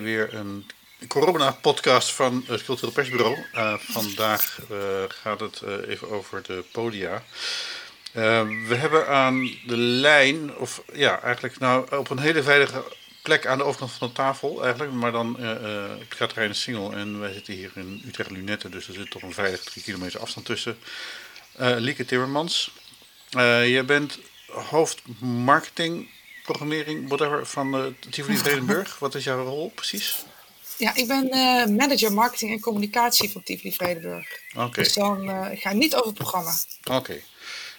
weer een corona-podcast van het Cultureel Persbureau. Uh, vandaag uh, gaat het uh, even over de podia. we hebben aan de lijn, of ja, eigenlijk nou op een hele veilige plek aan de overkant van de tafel eigenlijk, maar dan het gaat rijden Singel en wij zitten hier in Utrecht Lunette, dus er zit toch een veilig drie kilometer afstand tussen. Lieke Timmermans, jij bent hoofd marketing programmering, whatever, van uh, Tivoli Vredenburg. Wat is jouw rol precies? Ja, ik ben uh, manager marketing en communicatie van Tivoli Vredenburg. Oké. Dus dan uh, ik ga niet over het programma. Oké.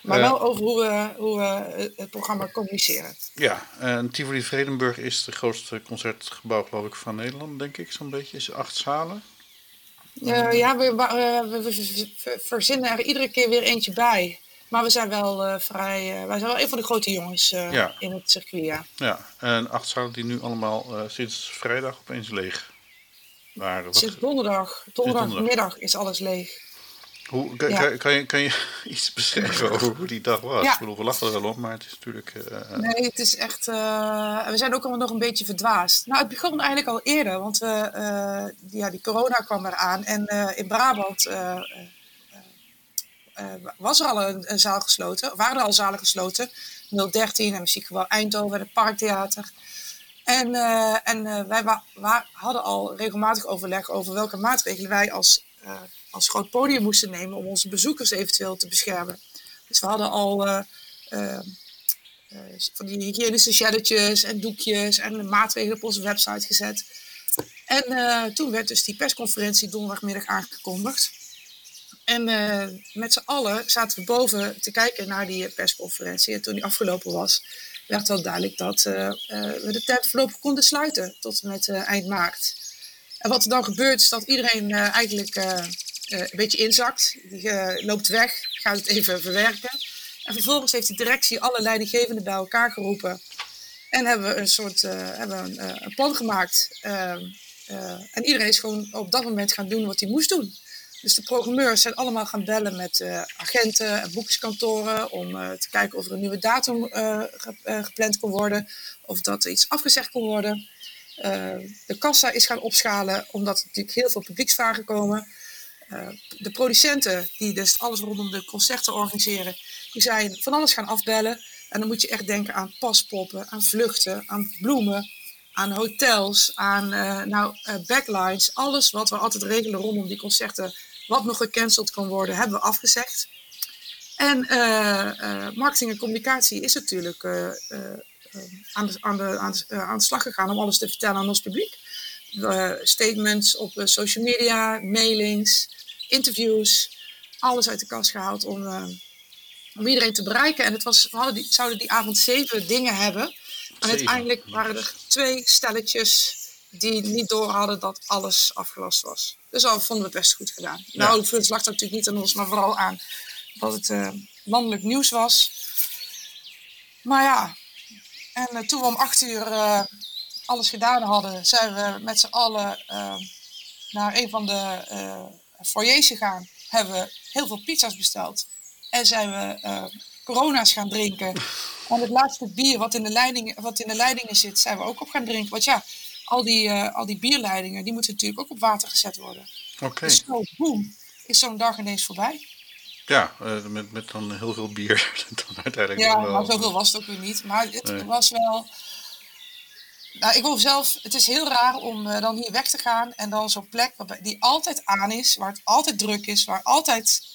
Maar wel over hoe we, hoe we het programma communiceren. Ja, en Tivoli Vredenburg is het grootste concertgebouw, geloof ik, van Nederland, denk ik, zo'n beetje. Is acht zalen? ja, we, we, we, verzinnen er iedere keer weer eentje bij. Maar we zijn wel uh, vrij. Uh, wij zijn wel een van de grote jongens uh, ja. in het circuit. Ja. ja, en acht zalen die nu allemaal sinds vrijdag opeens leeg waren. Sinds donderdag. Donderdagmiddag is alles leeg. Hoe, kan, ja. kan, kan, je, kan je iets beschrijven over hoe die dag was? Ja. Ik bedoel, we lachen er wel op, maar het is natuurlijk... Nee, het is echt... we zijn ook allemaal nog een beetje verdwaasd. Nou, het begon eigenlijk al eerder, want we, ja, die corona kwam eraan. En in Brabant was er al een, zaal gesloten, waren er al zalen gesloten. 013 en muziekgebouw Eindhoven, het Parktheater. En, uh, en uh, wij hadden al regelmatig overleg over welke maatregelen wij als, als groot podium moesten nemen om onze bezoekers eventueel te beschermen. Dus we hadden al die hygiënische shelletjes en doekjes en maatregelen op onze website gezet. En toen werd dus die persconferentie donderdagmiddag aangekondigd. En uh, met z'n allen zaten we boven te kijken naar die persconferentie. En toen die afgelopen was, werd wel duidelijk dat uh, uh, we de tent voorlopig konden sluiten tot en met eind maart. En wat er dan gebeurt is dat iedereen eigenlijk een beetje inzakt. Die loopt weg, gaat het even verwerken. En vervolgens heeft de directie alle leidinggevenden bij elkaar geroepen. En hebben we een soort hebben een, een plan gemaakt. Ehm, en iedereen is gewoon op dat moment gaan doen wat hij moest doen. Dus de programmeurs zijn allemaal gaan bellen met uh, agenten en boekingskantoren om uh, te kijken of er een nieuwe datum uh, gepland kon worden of dat er iets afgezegd kon worden. de kassa is gaan opschalen omdat er natuurlijk heel veel publieksvragen komen. de producenten die dus alles rondom de concerten organiseren, die zijn van alles gaan afbellen. En dan moet je echt denken aan paspoppen, aan vluchten, aan bloemen, aan hotels, aan nou, backlines. Alles wat we altijd regelen rondom die concerten wat nog gecanceld kan worden, hebben we afgezegd. En uh, uh, marketing en communicatie is natuurlijk uh, aan, de, aan, de, aan, de, aan de slag gegaan om alles te vertellen aan ons publiek. statements op social media, mailings, interviews, alles uit de kast gehaald om, om iedereen te bereiken. En het was, we hadden die, zouden die avond zeven dingen hebben. En uiteindelijk waren er twee stelletjes die niet door hadden dat alles afgelast was. Dus dat vonden we best goed gedaan. Ja. Nou, het lag natuurlijk niet aan ons, maar vooral aan dat het uh, landelijk nieuws was. Maar ja, en uh, toen we om acht uur uh, alles gedaan hadden, zijn we met z'n allen naar een van de foyers gegaan. Hebben we heel veel pizza's besteld. En zijn we corona's gaan drinken. En het laatste bier wat in, de leidingen, wat in de leidingen zit, zijn we ook op gaan drinken. Want ja, al die, uh, al die bierleidingen, die moeten natuurlijk ook op water gezet worden. Oké. Okay. Dus zo, boem, is zo'n dag ineens voorbij. Ja, uh, met, met dan heel veel bier. dan uiteindelijk ja, wel... maar zoveel was het ook weer niet. Maar het nee. was wel... Nou, ik wil zelf, het is heel raar om uh, dan hier weg te gaan en dan zo'n plek waarbij, die altijd aan is, waar het altijd druk is, waar altijd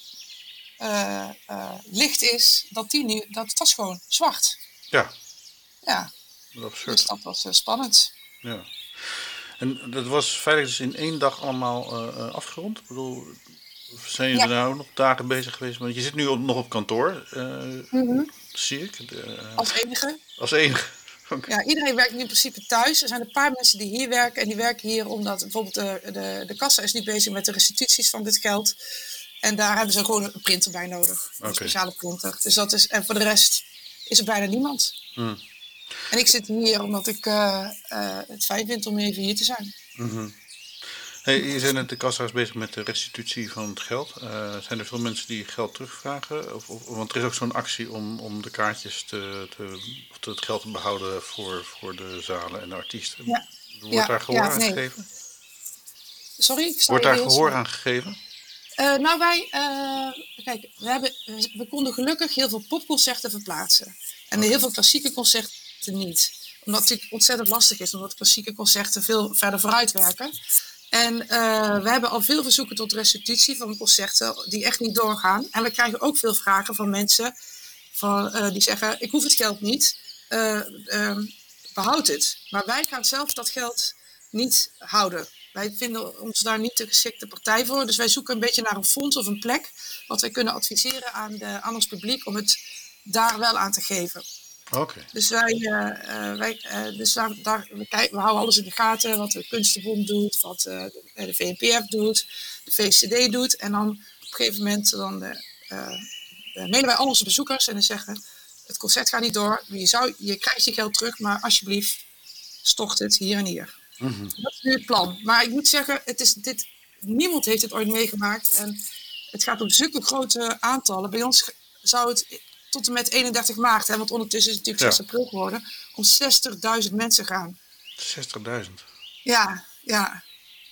licht is, dat die nu, dat, dat is gewoon zwart. Ja. Ja. Dat absurd. Dus dat was spannend. Ja. En dat was feitelijk dus in één dag allemaal uh, afgerond? Ik bedoel, zijn jullie ja. nou nog dagen bezig geweest? Want je zit nu nog op kantoor, uh, mm -hmm. zie ik. De, als enige. Als enige. Okay. Ja, iedereen werkt nu in principe thuis. Er zijn een paar mensen die hier werken. En die werken hier omdat bijvoorbeeld de, de, de kassa is nu bezig met de restituties van dit geld. En daar hebben ze gewoon een printer bij nodig. Een okay. speciale printer. Dus dat is, en voor de rest is er bijna niemand. Mm. En ik zit hier omdat ik uh, uh, het fijn vind om even hier te zijn. Mm -hmm. hey, je zijn net de kassa's bezig met de restitutie van het geld. Uh, zijn er veel mensen die geld terugvragen? Of, of, want er is ook zo'n actie om, om de kaartjes te, te, of het geld te behouden voor, voor de zalen en de artiesten. Ja. Wordt Ja, daar gehoor ja, aan nee. gegeven? Sorry? Ik sta Wordt daar gehoor aan gegeven? Eh, nou, wij, eh, kijk, we, hebben, we we konden gelukkig heel veel popconcerten verplaatsen. En heel veel klassieke concerten niet. Omdat het ontzettend lastig is, omdat klassieke concerten veel verder vooruit werken. En eh, we hebben al veel verzoeken tot restitutie van concerten die echt niet doorgaan. En we krijgen ook veel vragen van mensen van, eh, die zeggen: Ik hoef het geld niet, ehm, behoud het. Maar wij gaan zelf dat geld niet houden. Wij vinden ons daar niet de geschikte partij voor. Dus wij zoeken een beetje naar een fonds of een plek. wat wij kunnen adviseren aan, de, aan ons publiek om het daar wel aan te geven. Oké. Dus wij, eh, eh, wij eh, dus daar, daar, we, kijken, we houden alles in de gaten. Wat de Kunstenbond doet, wat de, de VNPF doet, de VCD doet. En dan op een gegeven moment dan, mailen wij al onze bezoekers en dan zeggen... het concert gaat niet door, je, zou, je krijgt je geld terug, maar alsjeblieft stort het hier en hier. Mhm. Dat is nu het plan. Maar ik moet zeggen, het is dit, niemand heeft het ooit meegemaakt. En het gaat om zulke grote aantallen. Bij ons zou het tot en met 31 maart, hè, want ondertussen is het natuurlijk 6 Ja. april geworden, om 60.000 mensen gaan. 60.000. Ja, ja,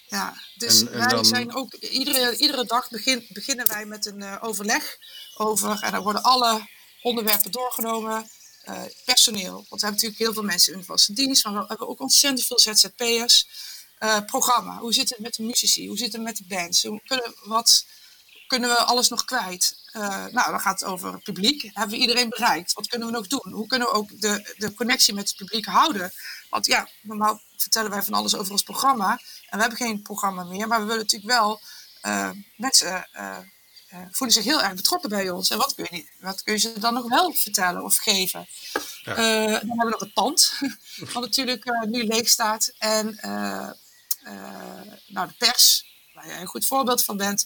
ja. Dus En- en wij dan- zijn ook, iedere, iedere dag begin, beginnen wij met een eh, overleg over, en dan worden alle onderwerpen doorgenomen. Eh, personeel, want we hebben natuurlijk heel veel mensen in de vaste dienst, maar we hebben ook ontzettend veel ZZP'ers. Eh, programma, hoe zit het met de muzici, hoe zit het met de bands, hoe kunnen, wat kunnen we alles nog kwijt? Eh, nou, dan gaat het over het publiek. Hebben we iedereen bereikt? Wat kunnen we nog doen? Hoe kunnen we ook de, de connectie met het publiek houden? Want ja, normaal vertellen wij van alles over ons programma. En we hebben geen programma meer, maar we willen natuurlijk wel eh, mensen eh, voelen zich heel erg betrokken bij ons. En wat kun je, niet, wat kun je ze dan nog wel vertellen of geven? Ja. Dan hebben we nog het pand, wat natuurlijk nu leeg staat. En nou, de pers, waar jij een goed voorbeeld van bent.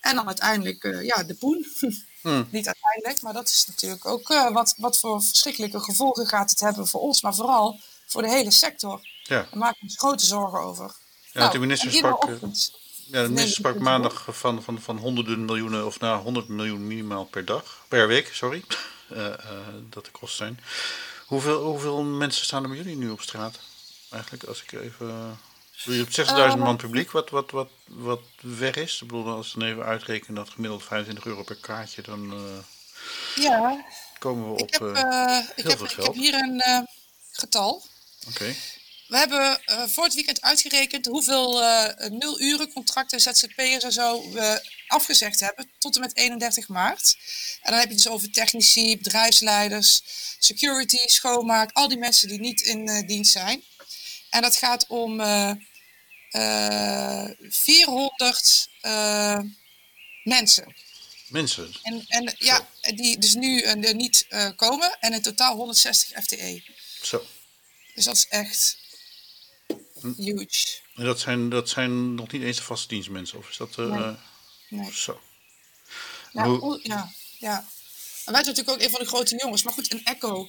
En dan uiteindelijk eh, ja, de poen. Hmm. Niet uiteindelijk, maar dat is natuurlijk ook eh, wat, wat voor verschrikkelijke gevolgen gaat het hebben voor ons, maar vooral voor de hele sector. Ja. Daar maken we ons grote zorgen over. Ja, de minister en iedere sprak, eh, ochtend- Ja, de minister sprak maandag van, van, van honderden miljoenen of nou 100 miljoen minimaal per dag, per week, sorry, dat de kosten zijn. Hoeveel, hoeveel mensen staan er bij jullie nu op straat? Eigenlijk, als ik even. Je hebt 60.000 man publiek, wat, wat, wat, wat weg is. Ik bedoel, als we dan even uitrekenen dat gemiddeld 25 euro per kaartje, dan eh, Ja, komen we op. ik heb, eh, eh, ik heel heb, veel ik geld. heb hier een getal. Oké, We hebben voor het weekend uitgerekend hoeveel eh nul uren contracten ZZP'ers en zo we afgezegd hebben tot en met 31 maart. En dan heb je het dus over technici, bedrijfsleiders, security, schoonmaak, al die mensen die niet in dienst zijn. En dat gaat om 400 eh, mensen. mensen. En, en ja, die dus nu eh, er niet eh, komen en in totaal 160 FTE. Zo. Dus dat is echt Hm. huge. En dat zijn, dat zijn nog niet eens de vaste dienstmensen, of is dat. eh, Nee. Nee. Zo. Hoe- o- ja, ja. En wij zijn natuurlijk ook een van de grote jongens. Maar goed, een Echo,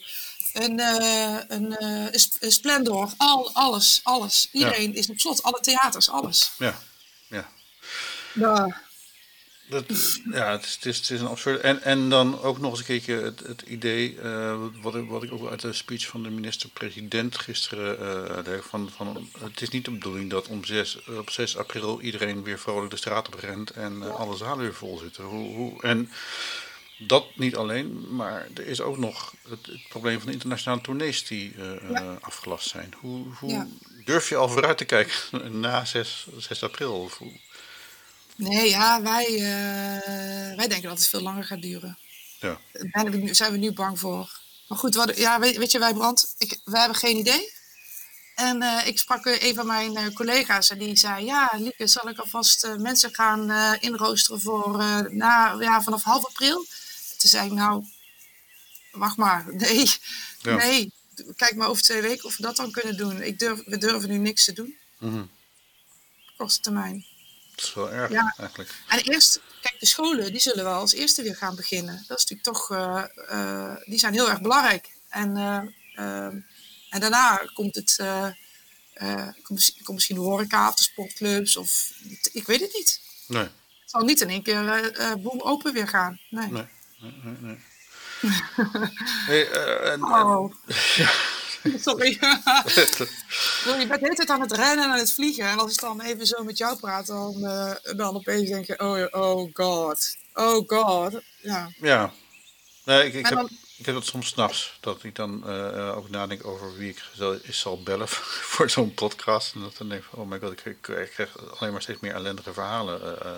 een, eh, een, eh, een Sp- een Splendor, al, alles, alles. Iedereen is op slot, alle theaters, alles. Ja, ja. Ja. Dat, ja, het is, het is, het is een absurde. En, en dan ook nog eens een keertje het, het idee, eh, wat, ik, wat ik ook uit de speech van de minister-president gisteren leer, van, van het is niet de bedoeling dat om 6, op 6 april iedereen weer vrolijk de straat op rent en eh, alle zalen weer vol zitten. Hoe, hoe, en dat niet alleen, maar er is ook nog het, het probleem van de internationale tournees die eh, Ja. eh, afgelast zijn. Hoe, hoe Ja. durf je al vooruit te kijken na 6, 6 april? Hoe- Nee, ja, wij, eh, wij denken dat het veel langer gaat duren. ja. Daar zijn we nu- zijn we nu bang voor. Maar goed, wat, ja, weet, weet je, wij brand, ik, wij hebben geen idee. En ik sprak een van mijn collega's en die zei: Ja, Lieke, zal ik alvast mensen gaan inroosteren voor na, ja, vanaf half april? Zei ik: Nou, wacht maar. Nee, Ja. nee. Kijk maar over twee weken of we dat dan kunnen doen. Ik durf, we durven nu niks te doen. Mhm. Korte termijn. Dat is wel erg Ja. eigenlijk. En eerst, kijk, de scholen die zullen wel als eerste weer gaan beginnen. Dat is natuurlijk toch, eh, eh, die zijn heel erg belangrijk. En, eh, en daarna komt het, komt, misschien- komt misschien de horeca of de sportclubs of ik weet het niet. Nee, Het zal niet in één keer boem open weer gaan. Nee. nee, nee, nee. nee. hey, eh, en, en- Oh, ja, Sorry. je bent de hele tijd aan het rennen en aan het vliegen. En als ik dan even zo met jou praat, dan, uh, dan opeens denk je, oh, oh god. Oh god. Ja. Ja. Nee, ik, ik heb... Ik heb dat soms s'nachts, dat ik dan uh, ook nadenk over wie ik zal bellen voor zo'n podcast. En dat dan denk ik oh my god, ik, ik, krijg alleen maar steeds meer ellendige verhalen uh,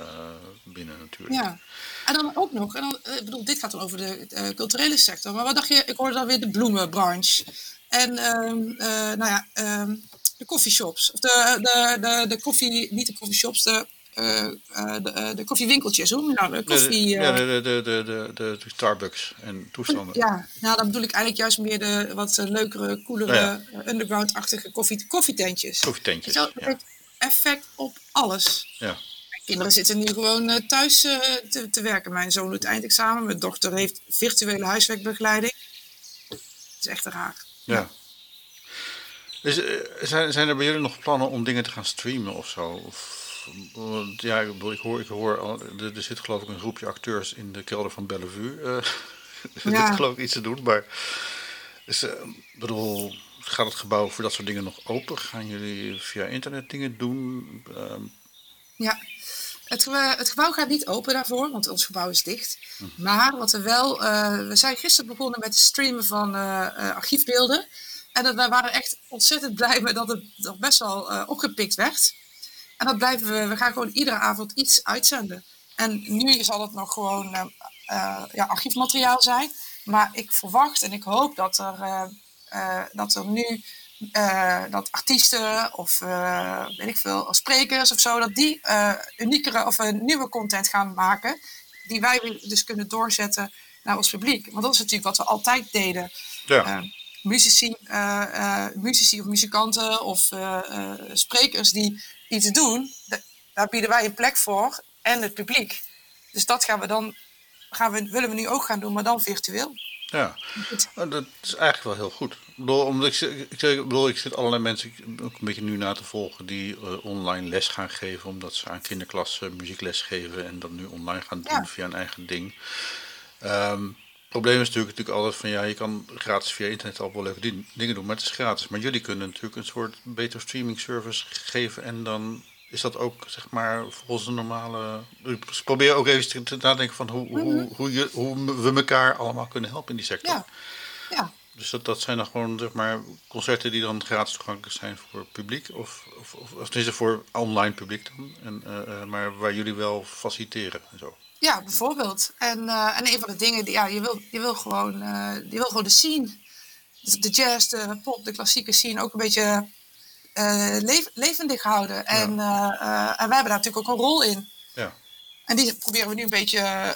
binnen natuurlijk. Ja, en dan ook nog, en dan, ik bedoel, dit gaat dan over de culturele sector. Maar wat dacht je, ik hoorde dan weer de bloemenbranche. En um, nou ja, um, de coffeeshops. Of de, de, de, de koffie, niet de coffeeshops, de de, uh, de koffiewinkeltjes, hoe noem nou? De koffie... Ja, de, de, de, de, de, Starbucks en toestanden. Ja, nou dan bedoel ik eigenlijk juist meer de wat leukere, coolere, underground-achtige koffie, koffietentjes. Koffietentjes, Dat ja. heeft effect op alles. Ja. Kinderen zitten nu gewoon thuis te, te, werken. Mijn zoon doet eindexamen, mijn dochter heeft virtuele huiswerkbegeleiding. Het is echt raar. Ja. Dus, zijn, zijn er bij jullie nog plannen om dingen te gaan streamen of zo? Of ja, ik, hoor, ik hoor er, er, zit geloof ik een groepje acteurs in de kelder van Bellevue. Uh, ja. dit geloof ik iets te doen, maar uh, bedoel, gaat het gebouw voor dat soort dingen nog open? Gaan jullie via internet dingen doen? Uh, ja, het, het, gebouw gaat niet open daarvoor, want ons gebouw is dicht. Hm. Maar wat we wel, uh, we zijn gisteren begonnen met het streamen van archiefbeelden. En we waren echt ontzettend blij met dat het nog best wel opgepikt werd. En dat blijven we, we gaan gewoon iedere avond iets uitzenden. En nu zal het nog gewoon uh, uh, ja, archiefmateriaal zijn. Maar ik verwacht en ik hoop dat er, uh, dat er nu dat artiesten of weet ik veel, sprekers of zo, dat die uniekere of nieuwe content gaan maken. Die wij dus kunnen doorzetten naar ons publiek. Want dat is natuurlijk wat we altijd deden. Ja. Muzici, muzici of muzikanten of sprekers die iets doen, daar bieden wij een plek voor en het publiek. Dus dat gaan we dan, gaan we, willen we nu ook gaan doen, maar dan virtueel. Ja, oh, dat is eigenlijk wel heel goed. Ik bedoel, omdat ik, ik, ik, bedoel, ik zit allerlei mensen ook een beetje nu na te volgen die uh, online les gaan geven, omdat ze aan kinderklassen muziekles geven en dat nu online gaan doen via een eigen ding. Um, probleem is natuurlijk, natuurlijk altijd van ja, je kan gratis via internet al wel leuke dingen doen, maar het is gratis. Maar jullie kunnen natuurlijk een soort beter streaming service geven en dan is dat ook zeg maar volgens de normale. Ik probeer ook even te nadenken van hoe, hoe, mhm. hoe, je, hoe we elkaar allemaal kunnen helpen in die sector. Ja. ja. Dus dat, dat zijn dan gewoon zeg maar, concerten die dan gratis toegankelijk zijn voor publiek, of, of, of, of tenminste voor online publiek dan, en, uh, maar waar jullie wel faciliteren en zo. Ja, bijvoorbeeld. En, uh, en een van de dingen, die, ja, je wil, je wil gewoon, uh, je wil gewoon de scene, de jazz, de pop, de klassieke scene ook een beetje levendig houden. En, ja. en wij hebben daar natuurlijk ook een rol in. Ja. En die proberen we nu een beetje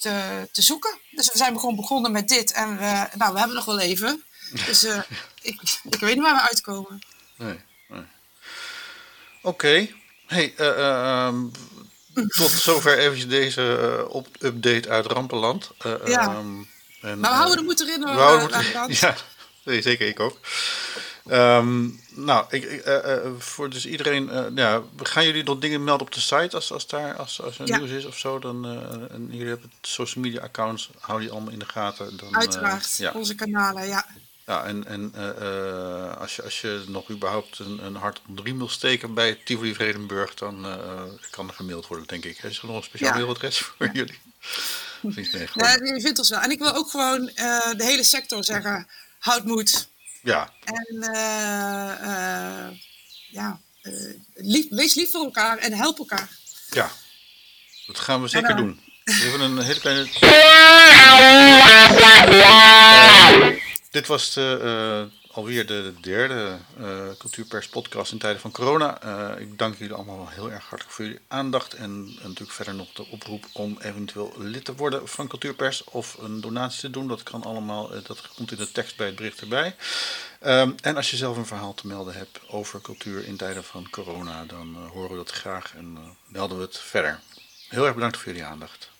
te, te zoeken. Dus we zijn gewoon begonnen met dit. En we, nou, we hebben nog wel even. Dus ik, ik weet niet waar we uitkomen. Nee, nee. Oké. Okay. Hey, um, tot zover even deze op update uit Rampenland. Ja. Um, en, maar we houden de moed erin. We houden ja, nee, zeker ik ook. Um, nou, ik, uh, voor dus iedereen, ja, gaan jullie nog dingen melden op de site als, als, daar, als, als er ja. nieuws is of zo? Dan, en jullie hebben social media accounts, hou die allemaal in de gaten. Dan, Uiteraard, ja. onze kanalen, ja. Ja, en, en uh, als, je, als je nog überhaupt een, een hart onder de riem wil steken bij Tivoli Vredenburg, dan uh, kan er gemaild worden, denk ik. Is er nog een speciaal ja. mailadres voor jullie? Niet, nee, ja, je vindt ons wel. En ik wil ook gewoon uh, de hele sector zeggen, houd moed. Ja. En ja, lief, wees lief voor elkaar en help elkaar. Ja, dat gaan we zeker doen. Even een hele kleine... Dit was de, uh, alweer de derde uh, Cultuurpers podcast in tijden van corona. Uh, ik dank jullie allemaal heel erg hartelijk voor jullie aandacht. En, natuurlijk verder nog de oproep om eventueel lid te worden van Cultuurpers of een donatie te doen. Dat kan allemaal, dat komt in de tekst bij het bericht erbij. Um, en als je zelf een verhaal te melden hebt over cultuur in tijden van corona, dan horen we dat graag en melden we het verder. Heel erg bedankt voor jullie aandacht.